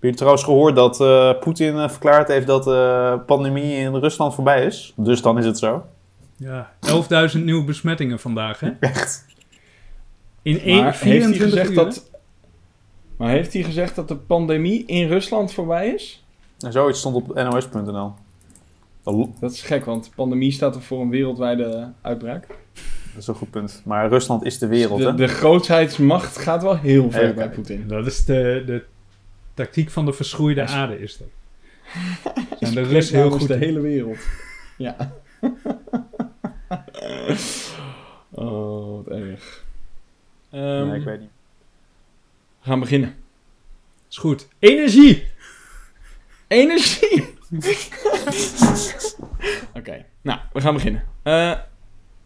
je trouwens gehoord dat eh, Poetin eh, verklaard heeft dat de pandemie in Rusland voorbij is? Dus dan is het zo. Ja, 11.000 nieuwe besmettingen vandaag, hè? Echt. In één, Maar heeft hij 24 gezegd uur, dat... Maar heeft hij gezegd dat de pandemie in Rusland voorbij is? En zoiets stond op nos.nl. Dat Dat is gek, want de pandemie staat er voor een wereldwijde uitbraak. is een goed punt. Maar Rusland is de wereld, de, hè? de grootheidsmacht gaat wel heel ver bij. Poetin. Dat is de, de tactiek van de verschroeide aarde, is dat. Zijn de Russen heel goed de in. hele wereld. Ja. oh, wat erg. Ehm, nee, ik weet niet. we gaan beginnen. Is goed. Energie! Energie! Oké, nou, we gaan beginnen. Eh,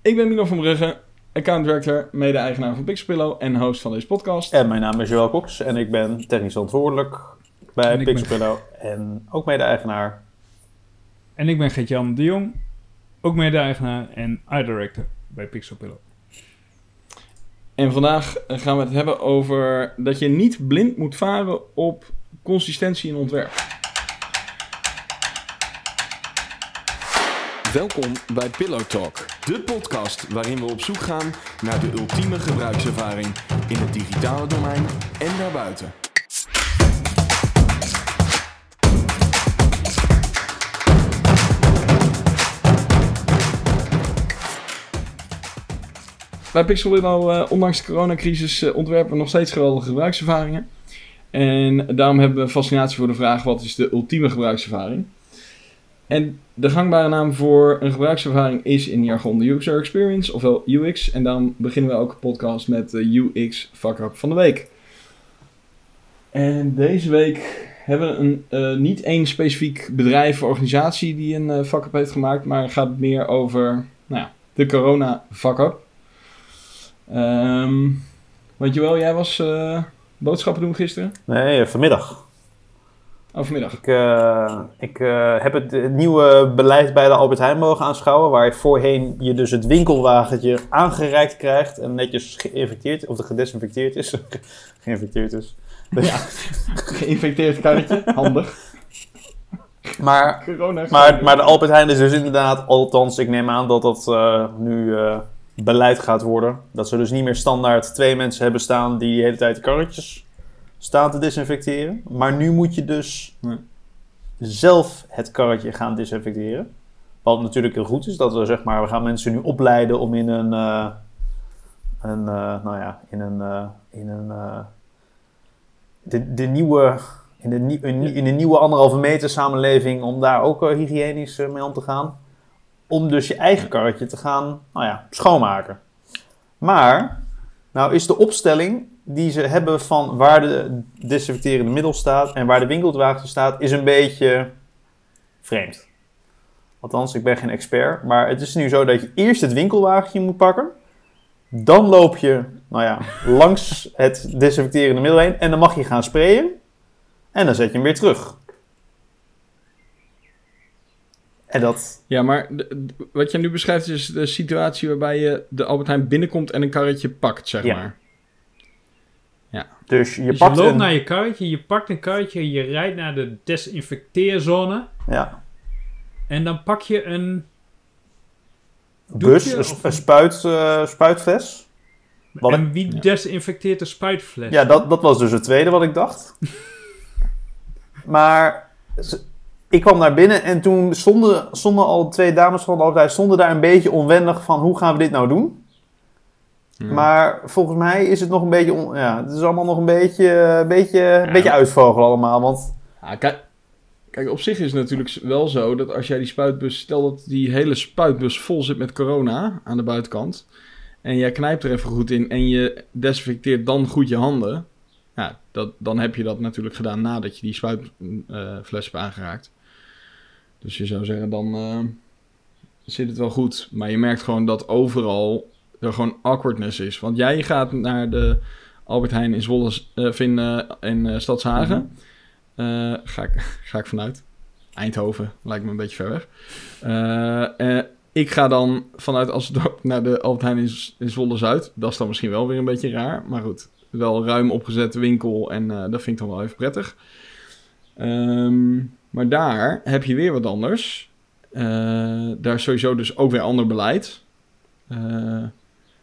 ik ben Mino van Brugge, account director, mede-eigenaar van Pixelpillow en host van deze podcast. En mijn naam is Joël Cox en ik ben technisch verantwoordelijk bij En ik ben- Pixelpillow en ook mede-eigenaar. En ik ben Gert-Jan de Jong, ook mede-eigenaar en art director bij Pixel Pillow. En vandaag gaan we het hebben over dat je niet blind moet varen op consistentie in ontwerp. Welkom bij Pillow Talk, de podcast waarin we op zoek gaan naar de ultieme gebruikservaring in het digitale domein en daarbuiten. Bij Pixelpillow, eh ondanks de coronacrisis, eh, ontwerpen we nog steeds geweldige gebruikservaringen. En daarom hebben we fascinatie voor de vraag: wat is de ultieme gebruikservaring? En de gangbare naam voor een gebruikservaring is in jargon de user experience, ofwel UX. En daarom beginnen we elke podcast met de UX fuck-up van de week. En deze week hebben we een, eh, niet één specifiek bedrijf of organisatie die een fuck-up heeft gemaakt, maar gaat meer over nou ja, de corona fuck-up. Ehm want Joël, jij was eh, boodschappen doen gisteren? Nee, vanmiddag. Vanmiddag. Ik, eh, ik eh, heb het, het nieuwe beleid bij de Albert Heijn mogen aanschouwen, waar je voorheen je dus het winkelwagentje aangereikt krijgt en netjes geïnfecteerd, of gedesinfecteerd is. geïnfecteerd is. Ja, geïnfecteerd karretje, handig. Maar. Maar, maar de Albert Heijn is dus inderdaad, althans, ik neem aan dat dat eh, nu beleid gaat worden. Dat ze dus niet meer standaard twee mensen hebben staan die de hele tijd de karretjes staan te desinfecteren. Maar nu moet je dus zelf het karretje gaan desinfecteren. Wat natuurlijk heel goed is, dat we zeg maar, we gaan mensen nu opleiden om in een, eh, een eh, nou ja, in een, eh, in een, de, de nieuwe in de, nie- nie- in de nieuwe anderhalve meter samenleving om daar ook hygiënisch mee om te gaan. Om dus je eigen karretje te gaan nou ja, schoonmaken. Maar, nou is de opstelling die ze hebben van waar de desinfecterende middel staat en waar de winkelwagen staat, is een beetje vreemd. Althans, ik ben geen expert, maar het is nu zo dat je eerst het winkelwagentje moet pakken. Dan loop je, nou ja, langs het desinfecterende middel heen en dan mag je gaan sprayen. En dan zet je hem weer terug. En dat, Ja, maar de- de- wat je nu beschrijft is de situatie waarbij je de Albert Heijn binnenkomt en een karretje pakt, zeg Ja. maar. dus je Dus je pakt loopt een, naar je karretje, je pakt een karretje, je rijdt naar de desinfecteerzone ja, en dan pak je een... bus, een, of een spuit, eh, spuitfles. Wat en ik- wie Ja. desinfecteert de spuitfles? Ja, dat, dat was dus het tweede wat ik dacht. maar ze- ik kwam naar binnen en toen stonden, stonden al twee dames van de Heijn stonden daar een beetje onwendig van hoe gaan we dit nou doen. Ja. Maar volgens mij is het nog een beetje, on- ja, het is allemaal nog een beetje, een beetje, Ja. beetje uitvogelen allemaal. Want Ja, kijk, kijk, op zich is het natuurlijk wel zo dat als jij die spuitbus... Stel dat die hele spuitbus vol zit met corona aan de buitenkant... en jij knijpt er even goed in en je desinfecteert dan goed je handen... Ja, dat, dan heb je dat natuurlijk gedaan nadat je die spuitfles hebt aangeraakt. Dus je zou zeggen, dan eh, zit het wel goed. Maar je merkt gewoon dat overal er gewoon awkwardness is. Want jij gaat naar de Albert Heijn in Zwolle, eh, in, eh, Stadshagen... Eh, ga, ik, ga ik vanuit. Eindhoven lijkt me een beetje ver weg. Ik ga dan vanuit Asdorp naar de Albert Heijn in, Zwolle-Zuid. Dat is dan misschien wel weer een beetje raar. Maar goed, wel ruim opgezette winkel en dat vind ik dan wel even prettig. Ehm, maar daar heb je weer wat anders. Eh, daar is sowieso dus ook weer ander beleid. Eh,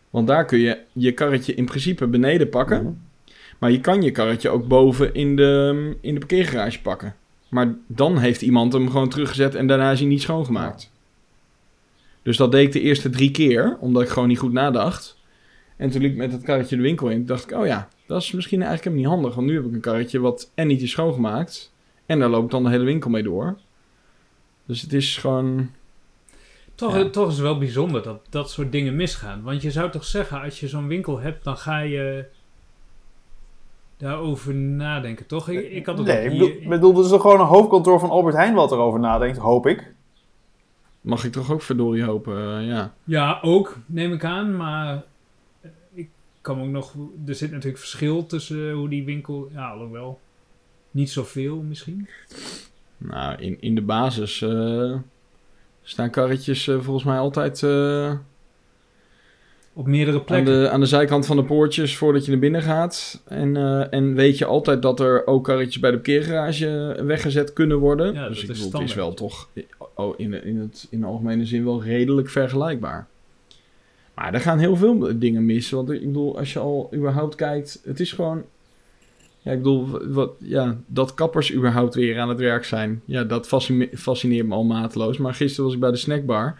want daar kun je je karretje in principe beneden pakken. Mhm. Maar je kan je karretje ook boven in de, in de parkeergarage pakken. Maar dan heeft iemand hem gewoon teruggezet en daarna is hij niet schoongemaakt. Dus dat deed ik de eerste drie keer, omdat ik gewoon niet goed nadacht. En toen liep ik met het karretje de winkel in. dacht ik, oh ja, dat is misschien eigenlijk helemaal niet handig. Want nu heb ik een karretje wat en niet is schoongemaakt. En daar loop ik dan de hele winkel mee door. Dus het is gewoon... Toch, Ja. toch is het wel bijzonder dat dat soort dingen misgaan. Want je zou toch zeggen, als je zo'n winkel hebt, dan ga je daarover nadenken, toch? Ik, ik had het Nee, ik hier- bedoel, ik bedoel, het is toch gewoon een hoofdkantoor van Albert Heijn wat erover nadenkt, hoop ik. Mag ik toch ook verdorie hopen, eh, ja. Ja, ook, neem ik aan. Maar ik kan ook nog... Er zit natuurlijk verschil tussen hoe die winkel... Ja, alhoewel. Niet zoveel misschien. Nou, in, in de basis eh, staan karretjes eh, volgens mij altijd eh, Op meerdere aan, plekken. de, aan de zijkant van de poortjes voordat je naar binnen gaat. En, en weet je altijd dat er ook karretjes bij de parkeergarage weggezet kunnen worden. Ja, dus dat ik is bedoel, het is wel toch oh, in, in, het, in de algemene zin wel redelijk vergelijkbaar. Maar er gaan heel veel dingen mis. Want ik bedoel, als je al überhaupt kijkt, het is gewoon... Ja, ik bedoel, wat, ja, dat kappers überhaupt weer aan het werk zijn. Ja, dat fascine- fascineert me al mateloos. Maar gisteren was ik bij de snackbar.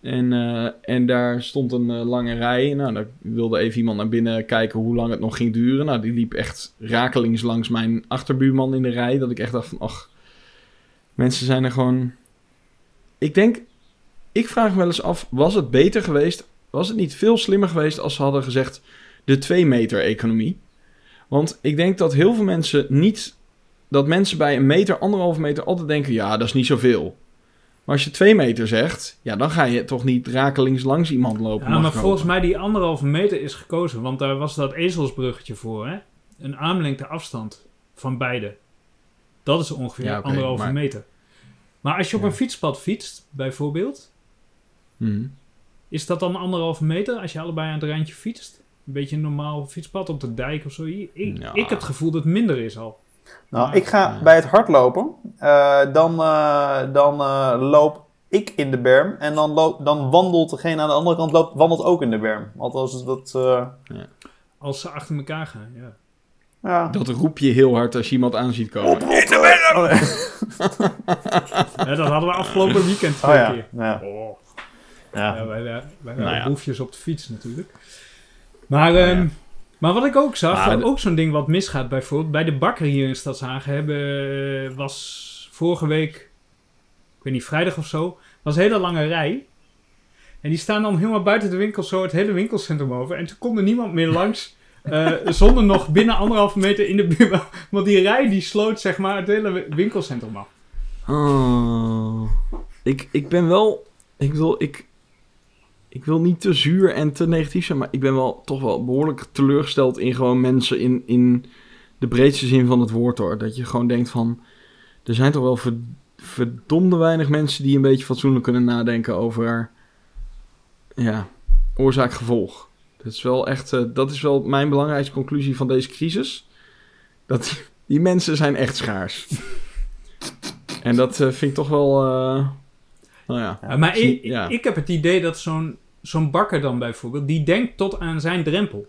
En, eh, en daar stond een eh, lange rij. Nou, daar wilde even iemand naar binnen kijken hoe lang het nog ging duren. Nou, die liep echt rakelings langs mijn achterbuurman in de rij. Dat ik echt dacht van, ach, mensen zijn er gewoon... Ik denk, ik vraag me wel eens af, was het beter geweest... Was het niet veel slimmer geweest als ze hadden gezegd de 2 meter economie? Want ik denk dat heel veel mensen niet... Dat mensen bij een meter, anderhalve meter altijd denken... Ja, dat is niet zoveel. Maar als je 2 meter zegt... Ja, dan ga je toch niet rakelings langs iemand lopen. Ja, maar volgens mij die anderhalve meter is gekozen. Want daar was dat ezelsbruggetje voor, hè? Een armlengte afstand van beide. Dat is ongeveer Ja, oké, anderhalve maar- meter. Maar als je op Ja. een fietspad fietst, bijvoorbeeld... Mhm. Is dat dan anderhalve meter als je allebei aan het randje fietst? Een beetje een normaal fietspad op de dijk of zo. Ik, Ja. ik heb het gevoel dat het minder is al. Nou, ik ga Ja. bij het hardlopen, eh, dan, eh, dan eh, loop ik in de berm en dan, loop, dan wandelt degene aan de andere kant loopt, wandelt ook in de berm. Althans, dat... eh, Als ze achter elkaar gaan, ja. ja. Dat roep je heel hard als je iemand aan ziet komen. Oh, nee. ja. Dat hadden we afgelopen weekend twee Oh ja. keer. ja. Oh. ja. Ja, wij, wij, wij Nou ja. boefjes op de fiets natuurlijk. Maar, ehm, maar wat ik ook zag, ook zo'n ding wat misgaat bijvoorbeeld. Bij de bakker hier in Stadshagen hebben, eh, was vorige week, ik weet niet, vrijdag of zo, was een hele lange rij. En die staan dan helemaal buiten de winkel zo het hele winkelcentrum over. En toen kon er niemand meer langs. eh, zonder nog binnen anderhalve meter in de buurt. Want die rij die sloot zeg maar het hele wi- winkelcentrum af. Oh. Ik, ik ben wel... Ik bedoel, ik... Ik wil niet te zuur en te negatief zijn, maar ik ben wel toch wel behoorlijk teleurgesteld in gewoon mensen in, in de breedste zin van het woord hoor. Dat je gewoon denkt van, er zijn toch wel ver- verdomde weinig mensen die een beetje fatsoenlijk kunnen nadenken over, ja, oorzaak-gevolg. Dat is wel echt, eh, dat is wel mijn belangrijkste conclusie van deze crisis. Dat die, die mensen zijn echt schaars. en dat eh, vind ik toch wel, eh, nou ja. Ja, maar ik, ja. ik heb het idee dat zo'n zo'n bakker dan bijvoorbeeld, die denkt tot aan zijn drempel.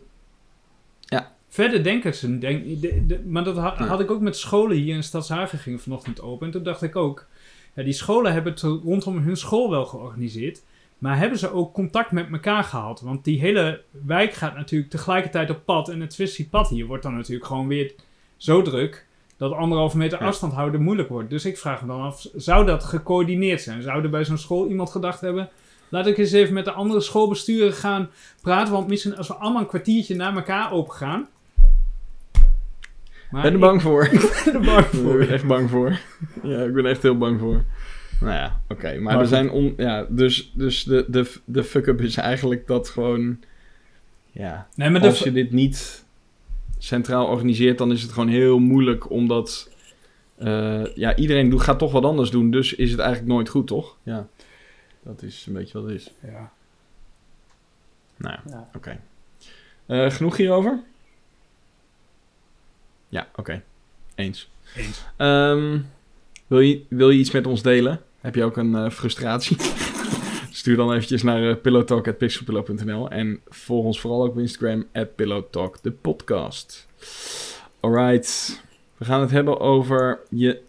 Ja. Verder denken ze, denk, de- de- maar dat ha- Ja. had ik ook met scholen hier in Stadshagen ging vanochtend open. En toen dacht ik ook, ja, die scholen hebben het rondom hun school wel georganiseerd. Maar hebben ze ook contact met elkaar gehad? Want die hele wijk gaat natuurlijk tegelijkertijd op pad. En het Swissie-pad hier wordt dan natuurlijk gewoon weer zo druk... dat anderhalve meter Ja. afstand houden moeilijk wordt. Dus ik vraag me dan af, zou dat gecoördineerd zijn? Zou er bij zo'n school iemand gedacht hebben... laat ik eens even met de andere schoolbesturen gaan praten... want misschien als we allemaal een kwartiertje naar elkaar open gaan... Maar ben er ik bang voor. ben er bang Ik ben voor. er echt bang voor. Ja, ik ben echt heel bang voor. Nou ja, oké. Maar, Maar er zijn on, ja, dus, dus de, de, de fuck-up is eigenlijk dat gewoon... Ja, Nee, maar de, als je dit niet centraal organiseert, dan is het gewoon heel moeilijk omdat... eh, ja, iedereen doet, gaat toch wat anders doen, dus is het eigenlijk nooit goed, toch? Ja, dat is een beetje wat het is. ja. Nou ja, oké. Eh, genoeg hierover? Ja, oké. Eens. Eens. Ehm, wil, je, wil je iets met ons delen? Heb je ook een eh, frustratie? Stuur dan eventjes naar uh, pillowtalk.pixelpillow.nl en volg ons vooral ook op Instagram, at pillowtalk, de podcast. Alright, we gaan het hebben over je...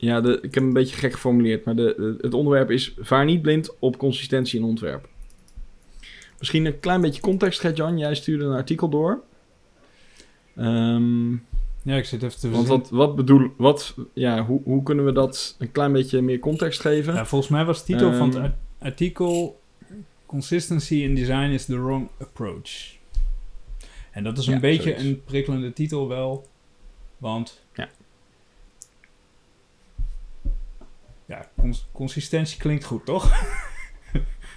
Ja, de, ik heb een beetje gek geformuleerd, maar de, de- het onderwerp is... Vaar niet blind op consistentie in ontwerp. Misschien een klein beetje context, Gert-Jan. Jij stuurde een artikel door. Ehm, Ja, ik zit even te want wat, wat bedoel... Wat, ja, hoe, hoe kunnen we dat een klein beetje meer context geven? Ja, volgens mij was de titel van het Ehm. art- artikel... Consistency in design is the wrong approach. En dat is een Ja, beetje zoiets. een prikkelende titel wel. Want... Ja. Ja, cons- consistentie klinkt goed, toch?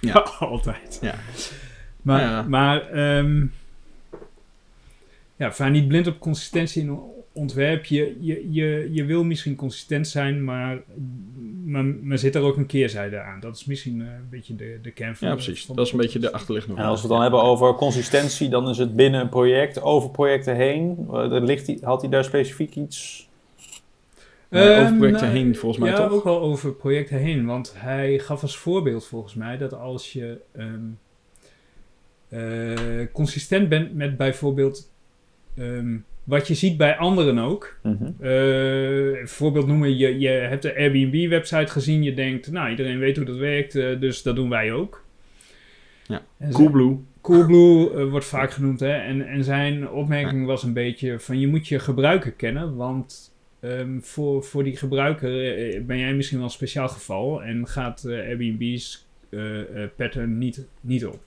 Ja. Altijd. Ja. Maar, Ja. maar ehm, ja, vaar niet blind op consistentie in ontwerp. Je, je, je, je wil misschien consistent zijn, maar, maar, maar zit er ook een keerzijde aan. Dat is misschien eh, een beetje de, de kern van Ja, precies. van Dat is een beetje de achterliggende En als we het dan hebben over consistentie, dan is het binnen een project, over projecten heen. Er ligt hij, had hij daar specifiek iets? Over Ehm, projecten nou, heen, volgens mij ja, toch? ook wel over projecten heen. Want hij gaf als voorbeeld volgens mij dat als je ehm, eh, consistent bent met bijvoorbeeld ehm, wat je ziet bij anderen ook. Een voorbeeld noemen, je, je hebt de Airbnb-website gezien. Je denkt, nou, iedereen weet hoe dat werkt, eh, dus dat doen wij ook. Ja. En Coolblue. Coolblue wordt vaak genoemd, hè. En, en zijn opmerking was een beetje van, je moet je gebruiker kennen, want ehm, voor, voor die gebruiker eh, ben jij misschien wel een speciaal geval en gaat eh, Airbnb's eh, eh, pattern niet, niet op.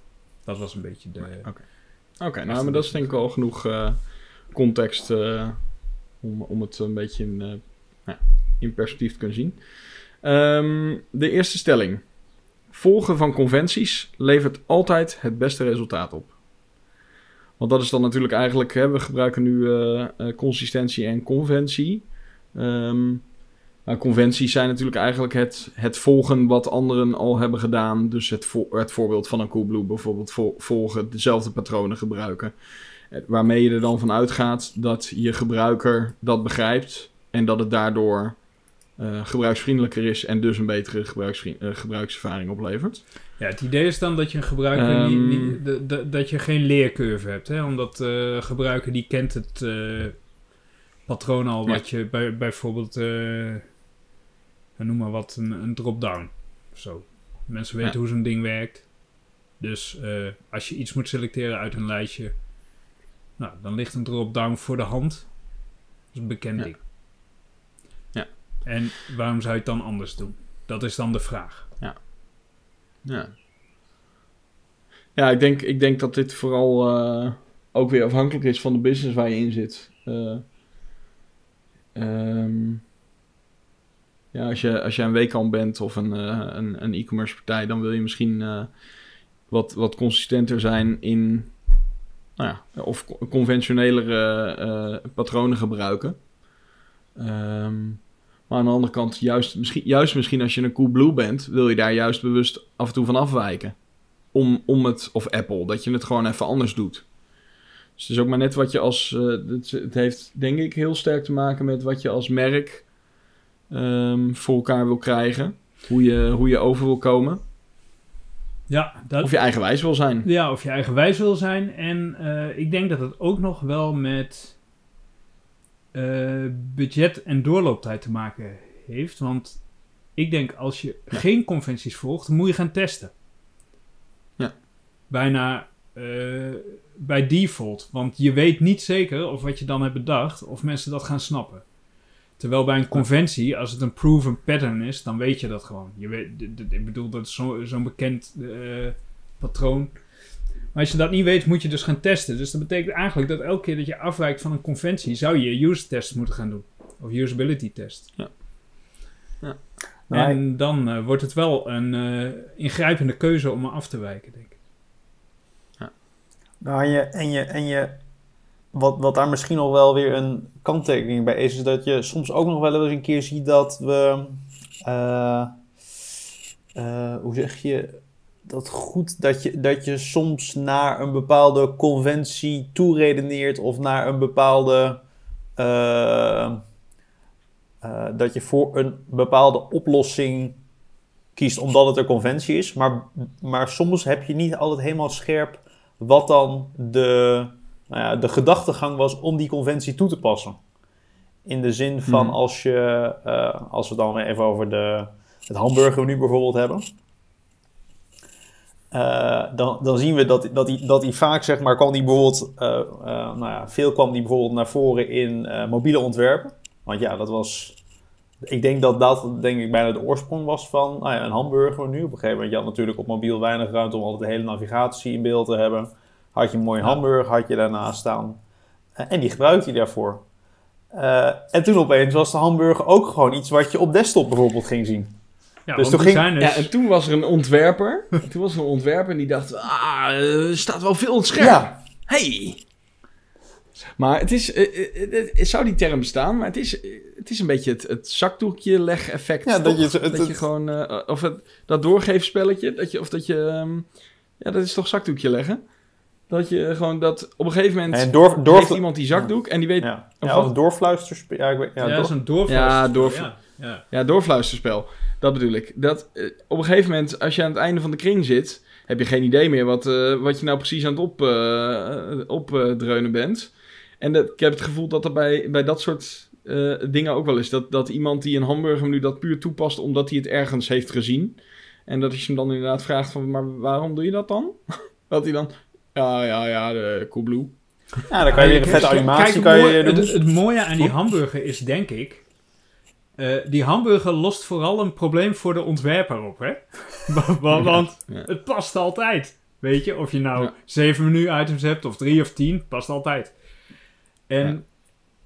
Dat was een beetje de... Oké, nou, maar dat is denk ik wel genoeg eh, context eh, om, om het een beetje in, eh, ja, in perspectief te kunnen zien. Ehm, de eerste stelling. Volgen van conventies levert altijd het beste resultaat op. Want dat is dan natuurlijk eigenlijk, hè, we gebruiken nu eh, eh, consistentie en conventie. Maar conventies zijn natuurlijk eigenlijk het, het volgen wat anderen al hebben gedaan. Dus het, vo- het voorbeeld van een Coolblue bijvoorbeeld vol- volgen, dezelfde patronen gebruiken. Eh, Waarmee je er dan van uitgaat dat je gebruiker dat begrijpt en dat het daardoor eh, gebruiksvriendelijker is en dus een betere eh, gebruikservaring oplevert. Ja, het idee is dan dat je een gebruiker Ehm. de- de- dat je geen leercurve hebt, hè? Omdat de gebruiker die kent het patroon al, wat je bij, bijvoorbeeld, eh, noem maar wat, een, een drop-down of zo. Mensen weten Ja. hoe zo'n ding werkt. Dus eh, als je iets moet selecteren uit een lijstje, nou, dan ligt een drop-down voor de hand. Dat is een bekend Ja. ding. Ja. En waarom zou je het dan anders doen? Dat is dan de vraag. Ja. Ja, ik denk, ik denk dat dit vooral eh, ook weer afhankelijk is van de business waar je in zit. Ehm, ja, als je, als je een weekend bent of een, eh, een, een e-commerce partij, dan wil je misschien eh, wat, wat consistenter zijn in, nou ja, of co- conventionelere eh, patronen gebruiken. Ehm, maar aan de andere kant, juist misschien, juist misschien als je een Coolblue bent, wil je daar juist bewust af en toe van afwijken. Om, om het, of Apple, dat je het gewoon even anders doet. Dus het is ook maar net wat je als, eh, het, het heeft denk ik heel sterk te maken met wat je als merk ehm, voor elkaar wil krijgen. Hoe je, hoe je over wil komen. Ja, dat, Of je eigenwijs wil zijn. Ja, of je eigenwijs wil zijn. En eh, ik denk dat het ook nog wel met eh, budget en doorlooptijd te maken heeft. Want ik denk als je geen conventies volgt, moet je gaan testen. Ja. Bijna eh, bij default. Want je weet niet zeker of wat je dan hebt bedacht, of mensen dat gaan snappen. Terwijl bij een conventie, als het een proven pattern is, dan weet je dat gewoon. Je weet, ik bedoel, dat is zo- zo'n bekend eh, patroon. Maar als je dat niet weet, moet je dus gaan testen. Dus dat betekent eigenlijk dat elke keer dat je afwijkt van een conventie, zou je use test moeten gaan doen. Of usability test. Nou, en dan eh, wordt het wel een eh, ingrijpende keuze om er af te wijken, denk ik. Nou, en je, en je, en je wat, wat daar misschien nog wel weer een kanttekening bij is, is dat je soms ook nog wel eens een keer ziet dat we, eh, eh, hoe zeg je dat goed, dat je, dat je soms naar een bepaalde conventie toeredeneert of naar een bepaalde, eh, dat je voor een bepaalde oplossing kiest omdat het een conventie is. Maar, maar soms heb je niet altijd helemaal scherp wat dan de, nou ja, de gedachtegang was om die conventie toe te passen. In de zin van Mhm. als je, eh, als we dan even over de, het hamburgermenu bijvoorbeeld hebben. Eh, dan, dan zien we dat, dat, die, dat die vaak, zeg maar, kwam die bijvoorbeeld, eh, nou ja, veel kwam die bijvoorbeeld naar voren in mobiele ontwerpen. Want ja, dat was, ik denk dat dat, denk ik, bijna de oorsprong was van nou ja, een hamburgermenu. Op een gegeven moment, je had natuurlijk op mobiel weinig ruimte om altijd de hele navigatie in beeld te hebben. Had je een mooie hamburger, had je daarnaast staan. Eh, en die gebruikte je daarvoor. Eh, en toen opeens was de hamburger ook gewoon iets wat je op desktop bijvoorbeeld ging zien. Ja, Dus toen ging- zijn Ja, dus... en toen was er een ontwerper. toen was er een ontwerper en die dacht, ah, er staat wel veel op het scherm. Ja. Hey! Maar het is, eh, eh, eh, het zou die term bestaan, maar het is, eh, het is een beetje het, het zakdoekje leg effect. Ja, dat je het- dat het- je gewoon, eh, of het, dat doorgeefspelletje, dat je, of dat je, ehm, ja, dat is toch zakdoekje leggen? Dat je gewoon dat op een gegeven moment En door, door, heeft iemand die zakdoek en die weet, ja. of Ja, of doorfluisterspel. Ja, ik weet, ja, Ja, door- dat is een doorfluister. Ja, Ja, ja. Ja, doorfluisterspel. Dat bedoel ik. Dat, eh, op een gegeven moment, als je aan het einde van de kring zit, heb je geen idee meer wat, eh, wat je nou precies aan het op, eh, opdreunen bent. En dat, ik heb het gevoel dat er bij, bij dat soort eh, dingen ook wel is. Dat, dat iemand die een hamburgermenu dat puur toepast omdat hij het ergens heeft gezien. En dat als je hem dan inderdaad vraagt van, maar waarom doe je dat dan? dat hij dan, ja, ja, ja, de Coolblue. ja, dan kan je weer een vette animatie het, kan mooie, je doen. het, het mooie aan die hamburger is, denk ik... eh, die hamburger lost vooral een probleem voor de ontwerper op, hè? Wa- wa- Want Ja. het past altijd. Weet je, of je nou Ja. zeven menu-items hebt of drie of tien, past altijd. En, Ja.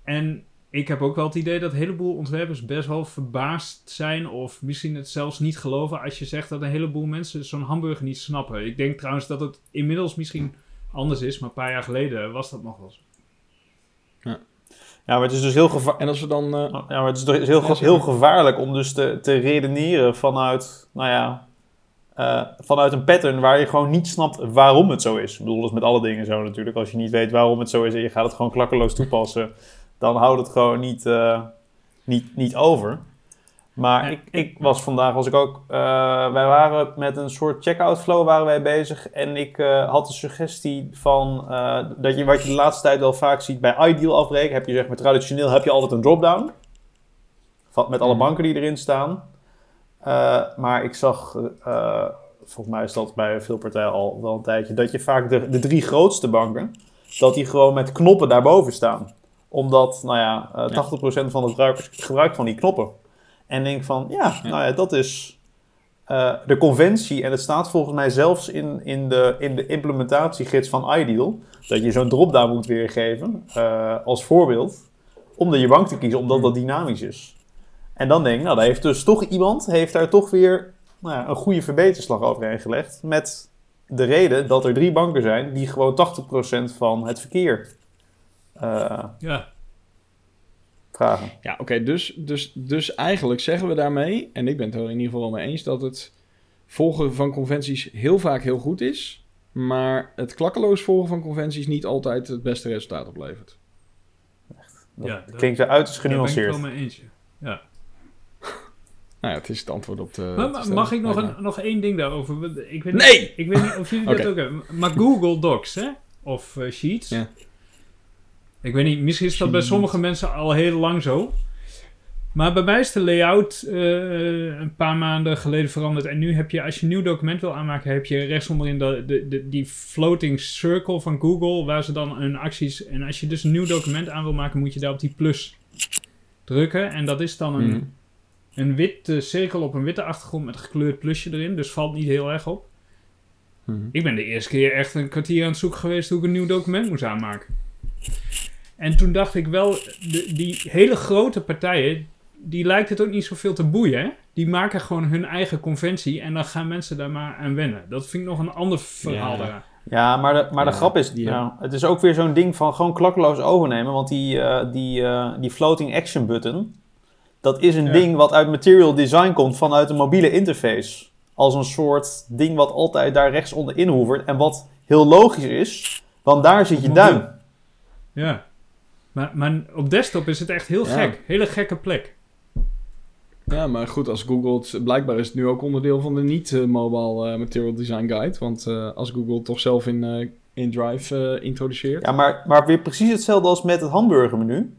en ik heb ook wel het idee dat een heleboel ontwerpers best wel verbaasd zijn... of misschien het zelfs niet geloven als je zegt dat een heleboel mensen zo'n hamburger niet snappen. Ik denk trouwens dat het inmiddels misschien anders is, maar een paar jaar geleden was dat nog wel zo. Ja, maar het is dus heel gevaarlijk. En als we dan... eh, Ja, maar het is dus heel, Ja, heel gevaarlijk om dus te, te redeneren vanuit, nou ja, eh, vanuit een pattern waar je gewoon niet snapt waarom het zo is. Ik bedoel, dat is met alle dingen zo natuurlijk. Als je niet weet waarom het zo is en je gaat het gewoon klakkeloos toepassen, dan houdt het gewoon niet, eh, niet, niet over. Maar ik, ik was vandaag, was ik ook, eh, wij waren met een soort checkout flow waren wij bezig. En ik had de suggestie van, dat je wat je de laatste tijd wel vaak ziet bij Ideal afbreken, heb je zeg maar traditioneel, heb je altijd een drop-down. Met alle Mhm. banken die erin staan. Eh, maar ik zag, eh, volgens mij is dat bij veel partijen al wel een tijdje, dat je vaak de, de drie grootste banken, dat die gewoon met knoppen daarboven staan. Omdat, nou ja, eh 80% van de gebruikers gebruikt van die knoppen. En denk van, ja, nou ja, dat is eh, de conventie. En het staat volgens mij zelfs in, in, de, in de implementatiegids van Ideal, dat je zo'n drop-down moet weergeven, eh, als voorbeeld, om de je bank te kiezen, omdat dat dynamisch is. En dan denk ik, nou, daar heeft dus toch iemand, heeft daar toch weer nou ja, een goede verbeterslag overheen gelegd. Met de reden dat er drie banken zijn die gewoon 80% van het verkeer eh, Ja, vragen. Ja, oké, dus, dus, dus eigenlijk zeggen we daarmee, en ik ben het er in ieder geval wel mee eens, dat het volgen van conventies heel vaak heel goed is, maar het klakkeloos volgen van conventies niet altijd het beste resultaat oplevert. Dat Ja, dat- klinkt weer uiterst daar ben ik genuanceerd. wel mee eens. ja. Nou ja, het is het antwoord op de. Maar, mag ik nog, een, nog één ding daarover? Ik weet niet, Nee! Ik weet niet of jullie dat ook hebben. Maar Google Docs, hè? Of eh, Sheets. Ja. Ik weet niet, misschien is dat bij sommige mensen al heel lang zo. Maar bij mij is de layout eh, een paar maanden geleden veranderd. En nu heb je, als je een nieuw document wil aanmaken, heb je rechtsonderin de, de, de, die floating circle van Google, waar ze dan hun acties. En als je dus een nieuw document aan wil maken, moet je daar op die plus drukken. En dat is dan een, Mhm. Een witte cirkel op een witte achtergrond met een gekleurd plusje erin. Dus valt niet heel erg op. Mhm. Ik ben de eerste keer echt een kwartier aan het zoeken geweest hoe ik een nieuw document moest aanmaken. En toen dacht ik wel, de, die hele grote partijen, die lijkt het ook niet zoveel te boeien. hè? Die maken gewoon hun eigen conventie en dan gaan mensen daar maar aan wennen. Dat vind ik nog een ander verhaal Ja. daaraan. Ja, maar de, maar de Ja, grap is, die, ja, het is ook weer zo'n ding van gewoon klakkeloos overnemen. Want die, eh, die, eh, die floating action button, dat is een Ja. ding wat uit material design komt vanuit een mobiele interface. Als een soort ding wat altijd daar rechts onderin hoevert. En wat heel logisch is, want daar zit je duim. Ja. Maar, maar op desktop is het echt heel Ja. gek. Hele gekke plek. Ja, maar goed, als Google het... Blijkbaar is het nu ook onderdeel van de niet-mobile eh, material design guide. Want eh, als Google het toch zelf in, eh, in Drive eh, introduceert... Ja, maar, maar weer precies hetzelfde als met het hamburgermenu.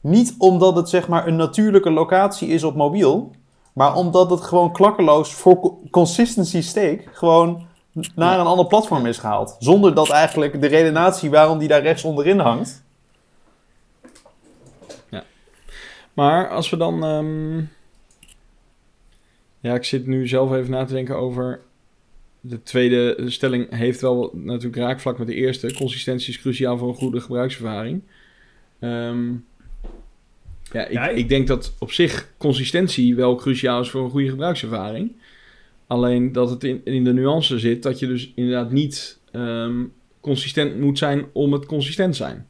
Niet omdat het zeg maar een natuurlijke locatie is op mobiel, maar omdat het gewoon klakkeloos voor co- consistency sake gewoon naar Ja. een ander platform is gehaald. Zonder dat eigenlijk de redenatie waarom die daar rechts onderin hangt. Maar als we dan. ehm, Ja, ik zit nu zelf even na te denken over. De tweede stelling heeft wel natuurlijk raakvlak met de eerste. Consistentie is cruciaal voor een goede gebruikservaring. Ehm, ja, ik, Ja, ik- denk dat op zich consistentie wel cruciaal is voor een goede gebruikservaring. Alleen dat het in, in de nuance zit dat je dus inderdaad niet ehm, consistent moet zijn om het consistent zijn.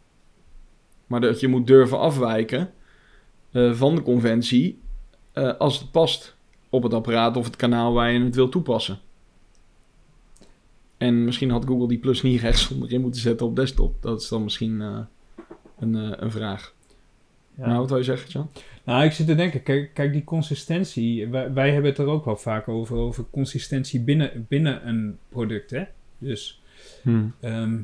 Maar dat je moet durven afwijken eh, van de conventie eh, als het past op het apparaat of het kanaal waar je het wil toepassen. En misschien had Google die plus niet rechts onderin moeten zetten op desktop. Dat is dan misschien eh, een, een vraag. Nou, wat wil je zeggen, Jan? Nou, ik zit te denken, kijk, kijk die consistentie. Wij, wij hebben het er ook wel vaak over, over consistentie binnen, binnen een product. Hè? Dus ehm,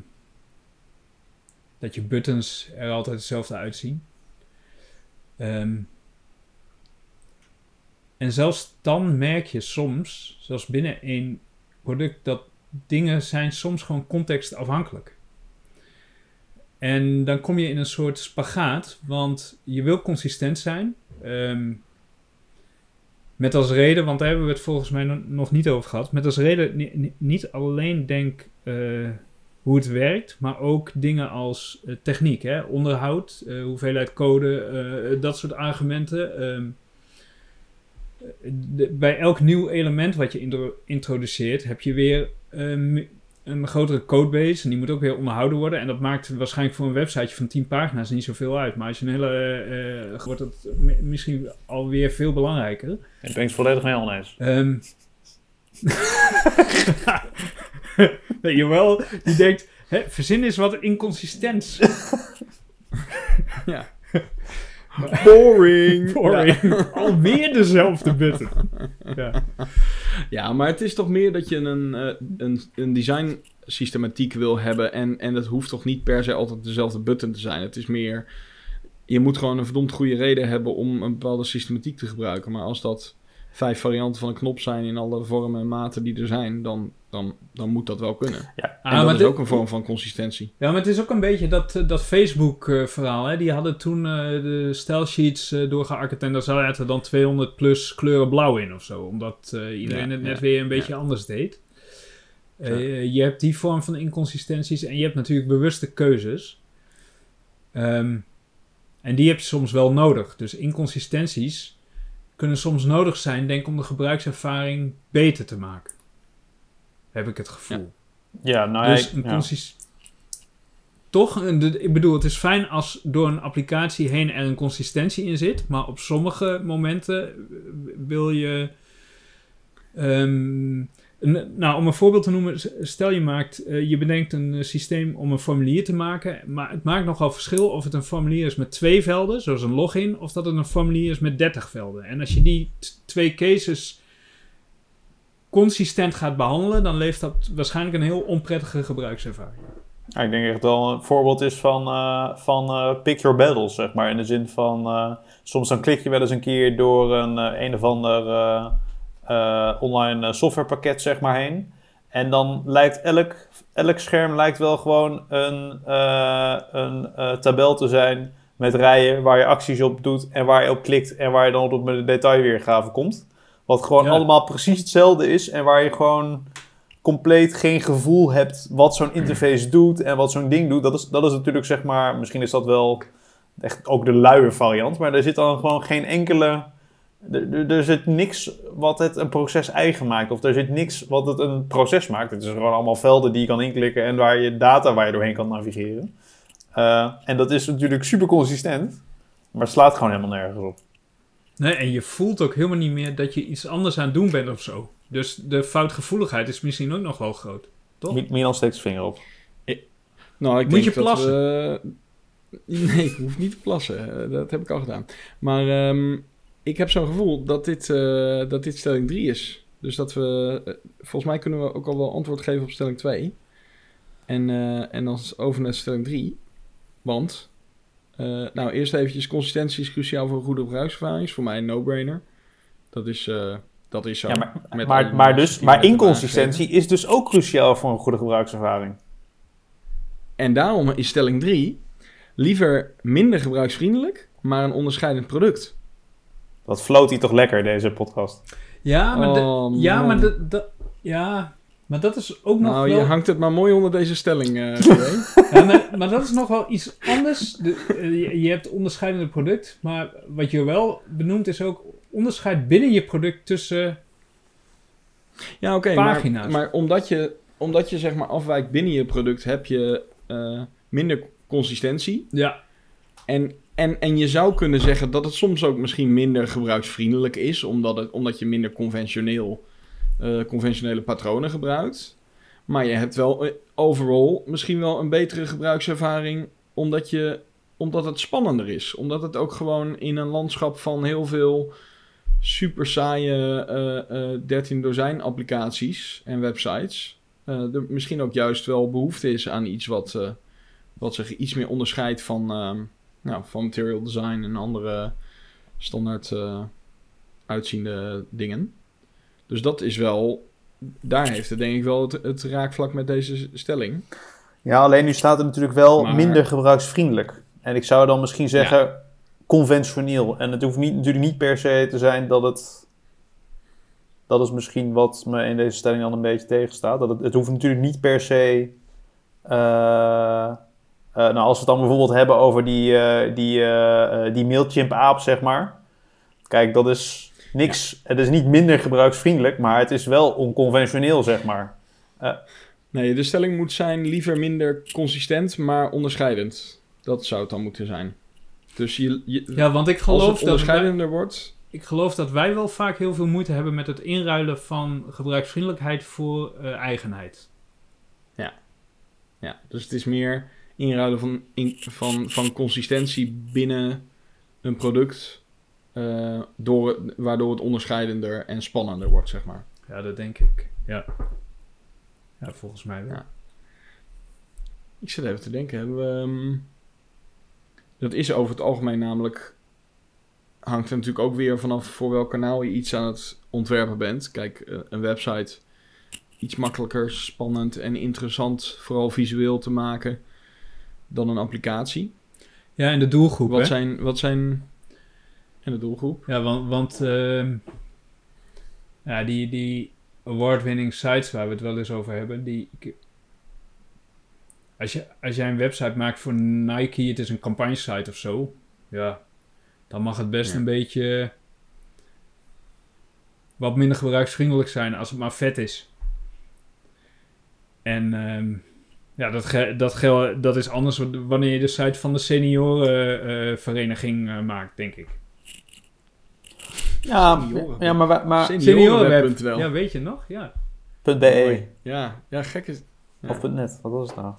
dat je buttons er altijd hetzelfde uitzien. Ehm, en zelfs dan merk je soms, zelfs binnen één product, dat dingen zijn soms gewoon contextafhankelijk. En dan kom je in een soort spagaat, want je wil consistent zijn. Ehm, met als reden, want daar hebben we het volgens mij no- nog niet over gehad. Met als reden ni- ni- niet alleen denk eh, hoe het werkt, maar ook dingen als eh, techniek, hè? onderhoud, eh, hoeveelheid code, dat soort argumenten. Ehm, bij elk nieuw element wat je intro- introduceert, heb je weer een grotere codebase. En die moet ook weer onderhouden worden. En dat maakt waarschijnlijk voor een websiteje van 10 pagina's niet zoveel uit. Maar als je een hele. eh, eh, wordt mi- misschien alweer veel belangrijker. Ik ben het volledig mee oneens. Ehm nee, jawel, die denkt. Hè, verzin is wat inconsistents. Ja. Boring. Boring. Alweer dezelfde button. Ja. Ja, maar het is toch meer dat je een, eh, een, een design systematiek wil hebben. En, en dat hoeft toch niet per se altijd dezelfde button te zijn. Het is meer. Je moet gewoon een verdomd goede reden hebben om een bepaalde systematiek te gebruiken. Maar als dat vijf varianten van een knop zijn in alle vormen en maten die er zijn, dan, dan, dan moet dat wel kunnen. Ja. En Ah, dat maar is dit- ook een vorm van consistentie. Ja, maar het is ook een beetje dat, eh, dat Facebook-verhaal. hè. Die hadden toen eh, de eh doorgeakkerd en daar zaten dan 200 plus kleuren blauw in of zo. Omdat eh, iedereen Ja, het net ja, weer een beetje anders deed. Eh, je hebt die vorm van inconsistenties en je hebt natuurlijk bewuste keuzes. Ehm, en die heb je soms wel nodig. Dus inconsistenties kunnen soms nodig zijn, denk ik, om de gebruikservaring beter te maken. Heb ik het gevoel. Ja, nou ja, Dus een ja. Toch, de- ik bedoel, het is fijn als door een applicatie heen er een consistentie in zit. Maar op sommige momenten eh, wil je... ehm, een- nou, om een voorbeeld te noemen. Stel je maakt, eh, je bedenkt een eh, systeem om een formulier te maken. Maar het maakt nogal verschil of het een formulier is met twee velden, zoals een login. Of dat het een formulier is met 30 velden. En als je die twee cases consistent gaat behandelen, dan levert dat waarschijnlijk een heel onprettige gebruikservaring. Ja, ik denk echt wel een voorbeeld is van, eh, van pick your battles, zeg maar. In de zin van, soms dan klik je wel eens een keer door een, een of ander online eh, softwarepakket, zeg maar, heen. En dan lijkt elk, elk scherm lijkt wel gewoon een, eh, een eh, tabel te zijn met rijen waar je acties op doet en waar je op klikt en waar je dan op de detailweergave komt. Wat gewoon Ja. allemaal precies hetzelfde is en waar je gewoon compleet geen gevoel hebt wat zo'n interface doet en wat zo'n ding doet. Dat is, dat is natuurlijk zeg maar, misschien is dat wel echt ook de luie variant, maar er zit dan gewoon geen enkele. Er, zit niks wat het een proces eigen maakt, of er zit niks wat het een proces maakt. Het is gewoon allemaal velden die je kan inklikken en waar je data waar je doorheen kan navigeren. Eh, en dat is natuurlijk super consistent, maar het slaat gewoon helemaal nergens op. Nee, en je voelt ook helemaal niet meer dat je iets anders aan het doen bent of zo. Dus de foutgevoeligheid is misschien ook nog wel groot. Toch? Mi- Milan steekt zijn vinger op. Nou, ik Moet denk je dat plassen? we- Nee, ik hoef niet te plassen. Eh, Dat heb ik al gedaan. Maar ehm, ik heb zo'n gevoel dat dit, eh, dat dit stelling 3 is. Dus dat we, eh, volgens mij kunnen we ook al wel antwoord geven op stelling 2. En, eh, en dan over naar stelling 3. Want, nou eerst eventjes, consistentie is cruciaal voor een goede gebruikservaring. Is voor mij een no-brainer. Dat is, dat is zo. Ja, maar, Met maar, dus, maar inconsistentie is dus ook cruciaal voor een goede gebruikservaring. En daarom is stelling 3 liever minder gebruiksvriendelijk, maar een onderscheidend product. Dat floot hij toch lekker, deze podcast. Ja, maar, de- Oh, ja, maar, de, de- ja, maar dat is ook nog Nou, wel... je hangt het maar mooi onder deze stelling, eh. Ja, maar, maar dat is nog wel iets anders. De, eh, je, je hebt onderscheidende product, maar wat je wel benoemt is ook onderscheid binnen je product tussen... Ja, oké, maar, Pagina's. maar omdat je, omdat je zeg maar afwijkt binnen je product, heb je eh, minder consistentie. Ja, En, en, en je zou kunnen zeggen dat het soms ook misschien minder gebruiksvriendelijk is, omdat, het, omdat je minder conventioneel, eh, conventionele patronen gebruikt. Maar je hebt wel eh, overal misschien wel een betere gebruikservaring, omdat, je, omdat het spannender is. Omdat het ook gewoon in een landschap van heel veel super saaie eh, eh 13 dozijn applicaties en websites, er misschien ook juist wel behoefte is aan iets wat, wat zich iets meer onderscheidt van, ehm, nou, van material design en andere standaard eh, uitziende dingen. Dus dat is wel, daar heeft het denk ik wel het, het raakvlak met deze stelling. Ja, alleen nu staat er natuurlijk wel Maar- minder gebruiksvriendelijk. En ik zou dan misschien zeggen conventioneel. En het hoeft niet, natuurlijk niet per se te zijn dat het... Dat is misschien wat me in deze stelling dan een beetje tegenstaat. Dat het, het hoeft natuurlijk niet per se... eh, eh, nou, als we het dan bijvoorbeeld hebben over die, eh, die, eh, die Mailchimp-aap, zeg maar. Kijk, dat is niks... Het is niet minder gebruiksvriendelijk, maar het is wel onconventioneel, zeg maar. Nee, de stelling moet zijn liever minder consistent, maar onderscheidend. Dat zou het dan moeten zijn. Dus je, je, ja want ik als geloof, het dat wij, onderscheidender wordt... ik geloof dat wij wel vaak heel veel moeite hebben met het inruilen van gebruiksvriendelijkheid voor eh, eigenheid. Ja, dus het is meer inruilen van, in, van, van consistentie binnen een product, eh, door, waardoor het onderscheidender en spannender wordt, zeg maar. Ja, dat denk ik. Ja, ja volgens mij wel. Ja. Ik zit even te denken, hebben we... ehm, dat is over het algemeen namelijk... Hangt er natuurlijk ook weer vanaf voor welk kanaal je iets aan het ontwerpen bent. Kijk, eh, een website iets makkelijker, spannend en interessant, vooral visueel te maken, dan een applicatie. Ja, en de doelgroep, Wat hè? zijn, wat zijn... En de doelgroep? Ja, want, want ehm, ja, die, die award-winning sites waar we het wel eens over hebben, die... Als, je, als jij een website maakt voor Nike, het is een campagne-site of zo, ja, dan mag het best Ja. een beetje wat minder gebruiksvriendelijk zijn als het maar vet is. En ehm, ja, dat, ge- dat, dat is anders wanneer je de site van de seniorenvereniging eh maakt, denk ik. Ja, Senioren. ja maar, maar Seniorenweb.nl. Ja, weet je nog? Ja. .be. Ja, ja, gek is... Ja. of .net, wat was het nou?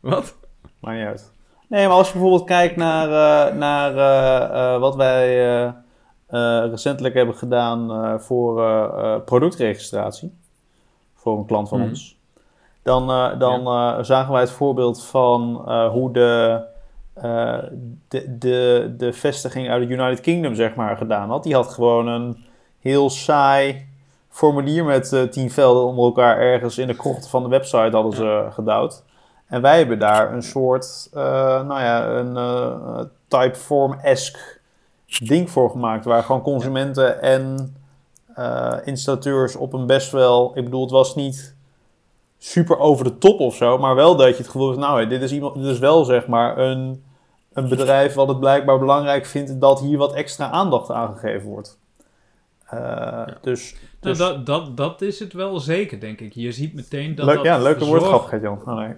Wat? Maakt niet uit. Nee, maar als je bijvoorbeeld kijkt naar, eh, naar eh, eh, wat wij eh, eh, recentelijk hebben gedaan eh, voor productregistratie, voor een klant van Mhm. ons, dan, eh, dan eh, zagen wij het voorbeeld van eh, hoe de, de, de, de vestiging uit het United Kingdom zeg maar gedaan had. Die had gewoon een heel saai formulier met tien velden onder elkaar ergens in de krocht van de website hadden ze gedouwd. En wij hebben daar een soort, nou ja, een typeform-esque ding voor gemaakt. Waar gewoon consumenten en eh, installateurs op een best wel... Ik bedoel, het was niet super over de top of zo. Maar wel dat je het gevoel hebt, nou, dit is, iemand, dit is wel zeg maar een, een bedrijf wat het blijkbaar belangrijk vindt dat hier wat extra aandacht aan gegeven wordt. Eh, Dus, Nou, dus dat, dat, dat is het wel zeker, denk ik. Je ziet meteen dat leuk, dat ja, leuke verzorgd- woordgrap, Gert-Jan. Oh, nee.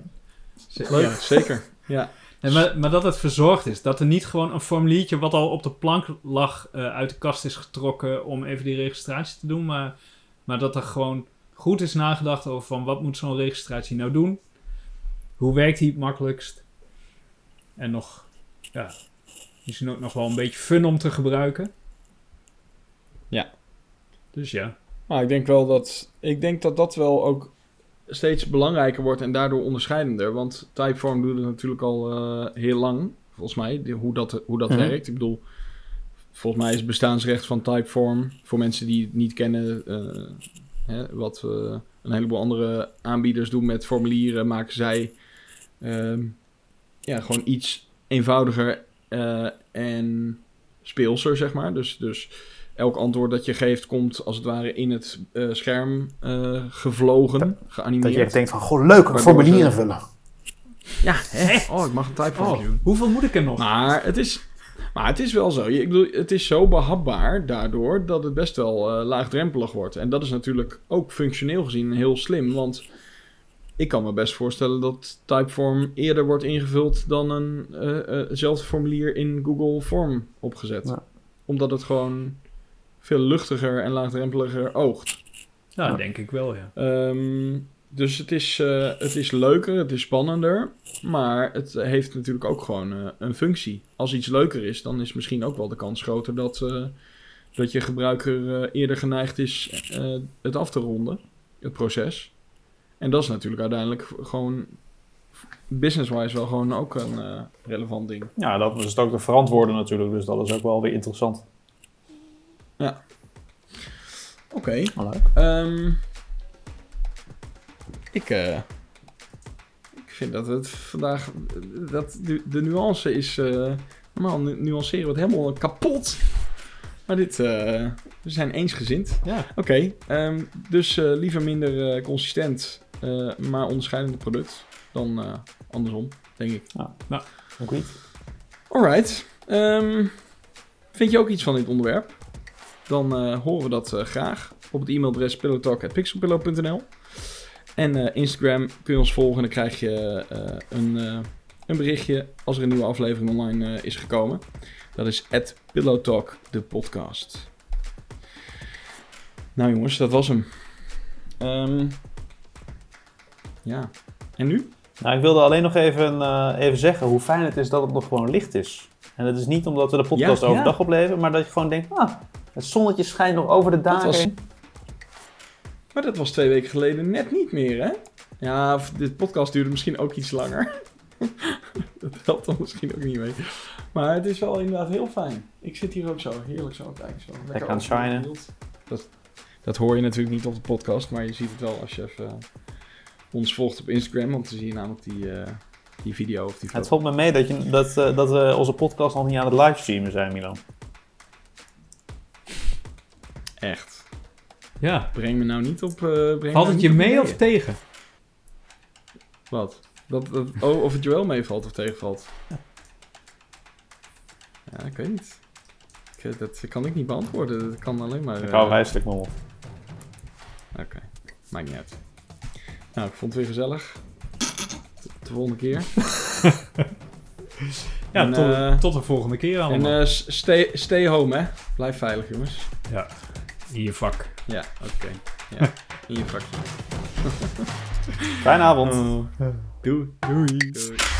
Leuk. Ja, zeker. Ja. Nee, maar, maar dat het verzorgd is. Dat er niet gewoon een formuliertje wat al op de plank lag eh, uit de kast is getrokken om even die registratie te doen. Maar, maar dat er gewoon goed is nagedacht over van wat moet zo'n registratie nou doen. Hoe werkt die het makkelijkst? En nog, ja, Misschien ook nog wel een beetje fun om te gebruiken. Ja. Dus ja. Maar ik denk wel dat, ik denk dat dat wel ook steeds belangrijker wordt en daardoor onderscheidender. Want Typeform doet het natuurlijk al eh, heel lang, volgens mij, die- hoe dat, hoe dat Mhm. werkt. Ik bedoel, volgens mij is het bestaansrecht van Typeform, voor mensen die het niet kennen, eh, hè, wat eh, een heleboel andere aanbieders doen met formulieren, maken zij ehm, ja, gewoon iets eenvoudiger eh, en speelser, zeg maar. Dus, dus elk antwoord dat je geeft komt als het ware in het eh, scherm eh, gevlogen, geanimeerd. Dat je echt denkt van, goh, leuk, een Waardoor formulier ze- invullen. Ja, hè? Oh, ik mag een typeform Oh, doen. hoeveel moet ik er nog? Maar het is, maar het is wel zo. Ik bedoel, het is zo behapbaar daardoor dat het best wel eh, laagdrempelig wordt. En dat is natuurlijk ook functioneel gezien heel slim. Want ik kan me best voorstellen dat Typeform eerder wordt ingevuld dan een eh, eh, formulier in Google Form opgezet. Ja. Omdat het gewoon veel luchtiger en laagdrempeliger oogt. Nou, Ja. denk ik wel, ja. Ehm, dus het is, eh, het is leuker, het is spannender. Maar het heeft natuurlijk ook gewoon eh, een functie. Als iets leuker is, dan is misschien ook wel de kans groter dat, eh, dat je gebruiker eerder geneigd is het af te ronden, het proces. En dat is natuurlijk uiteindelijk gewoon business-wise wel gewoon ook een relevant ding. Ja, dat is het ook te verantwoorden natuurlijk, dus dat is ook wel weer interessant. Oké. Oh, leuk. Ehm, ik, eh, ik vind dat het vandaag. Dat de, de nuance is. normaal nu- nuanceren we het helemaal kapot. Maar dit. eh, we zijn eensgezind. Ja, Oké. ehm, dus liever minder consistent. maar onderscheidende product. Dan andersom, denk ik. Agreed. Alright. Ehm, vind je ook iets van dit onderwerp? Dan horen we dat graag op het e-mailadres pillowtalk.pixelpillow.nl En eh, Instagram kun je ons volgen en dan krijg je eh, een, eh, een berichtje als er een nieuwe aflevering online is gekomen. Dat is pillowtalk, de podcast. Nou jongens, dat was hem. Ehm, ja. En nu? Nou, ik wilde alleen nog even, even zeggen hoe fijn het is dat het nog gewoon licht is. En het is niet omdat we de podcast Ja, ja. overdag opleveren, maar dat je gewoon denkt, ah, het zonnetje schijnt nog over de daken. Maar dat was twee weken geleden net niet meer, hè? Ja, dit podcast duurde misschien ook iets langer. dat helpt dan misschien ook niet mee. Maar het is wel inderdaad heel fijn. Ik zit hier ook zo, heerlijk zo. Kijk, zo lekker aan het shinen. Dat, dat hoor je natuurlijk niet op de podcast, maar je ziet het wel als je even eh, ons volgt op Instagram. Want dan zie je namelijk die, eh, die video of die Het valt me mee dat, je, dat, eh, dat we onze podcast nog niet aan het livestreamen zijn, Milan. Echt. Ja. Breng me nou niet op... eh breng me Valt nou het je mee of tegen? Wat? Dat, dat, oh, of het je wel meevalt of tegenvalt? Ja, ik weet niet. Ik, eh, dat kan ik niet beantwoorden. Dat kan alleen maar... Ik eh, hou wijselijk nog op. Oké, maakt niet uit. Nou, ik vond het weer gezellig. Tot de volgende keer. Ja, En, tot, eh, tot de volgende keer En allemaal. eh, s- stay, stay home, hè. Blijf veilig, jongens. ja, in je vak. Ja, oké. Ja, in je vakje. Fijne avond. Doei. Doei. Doei.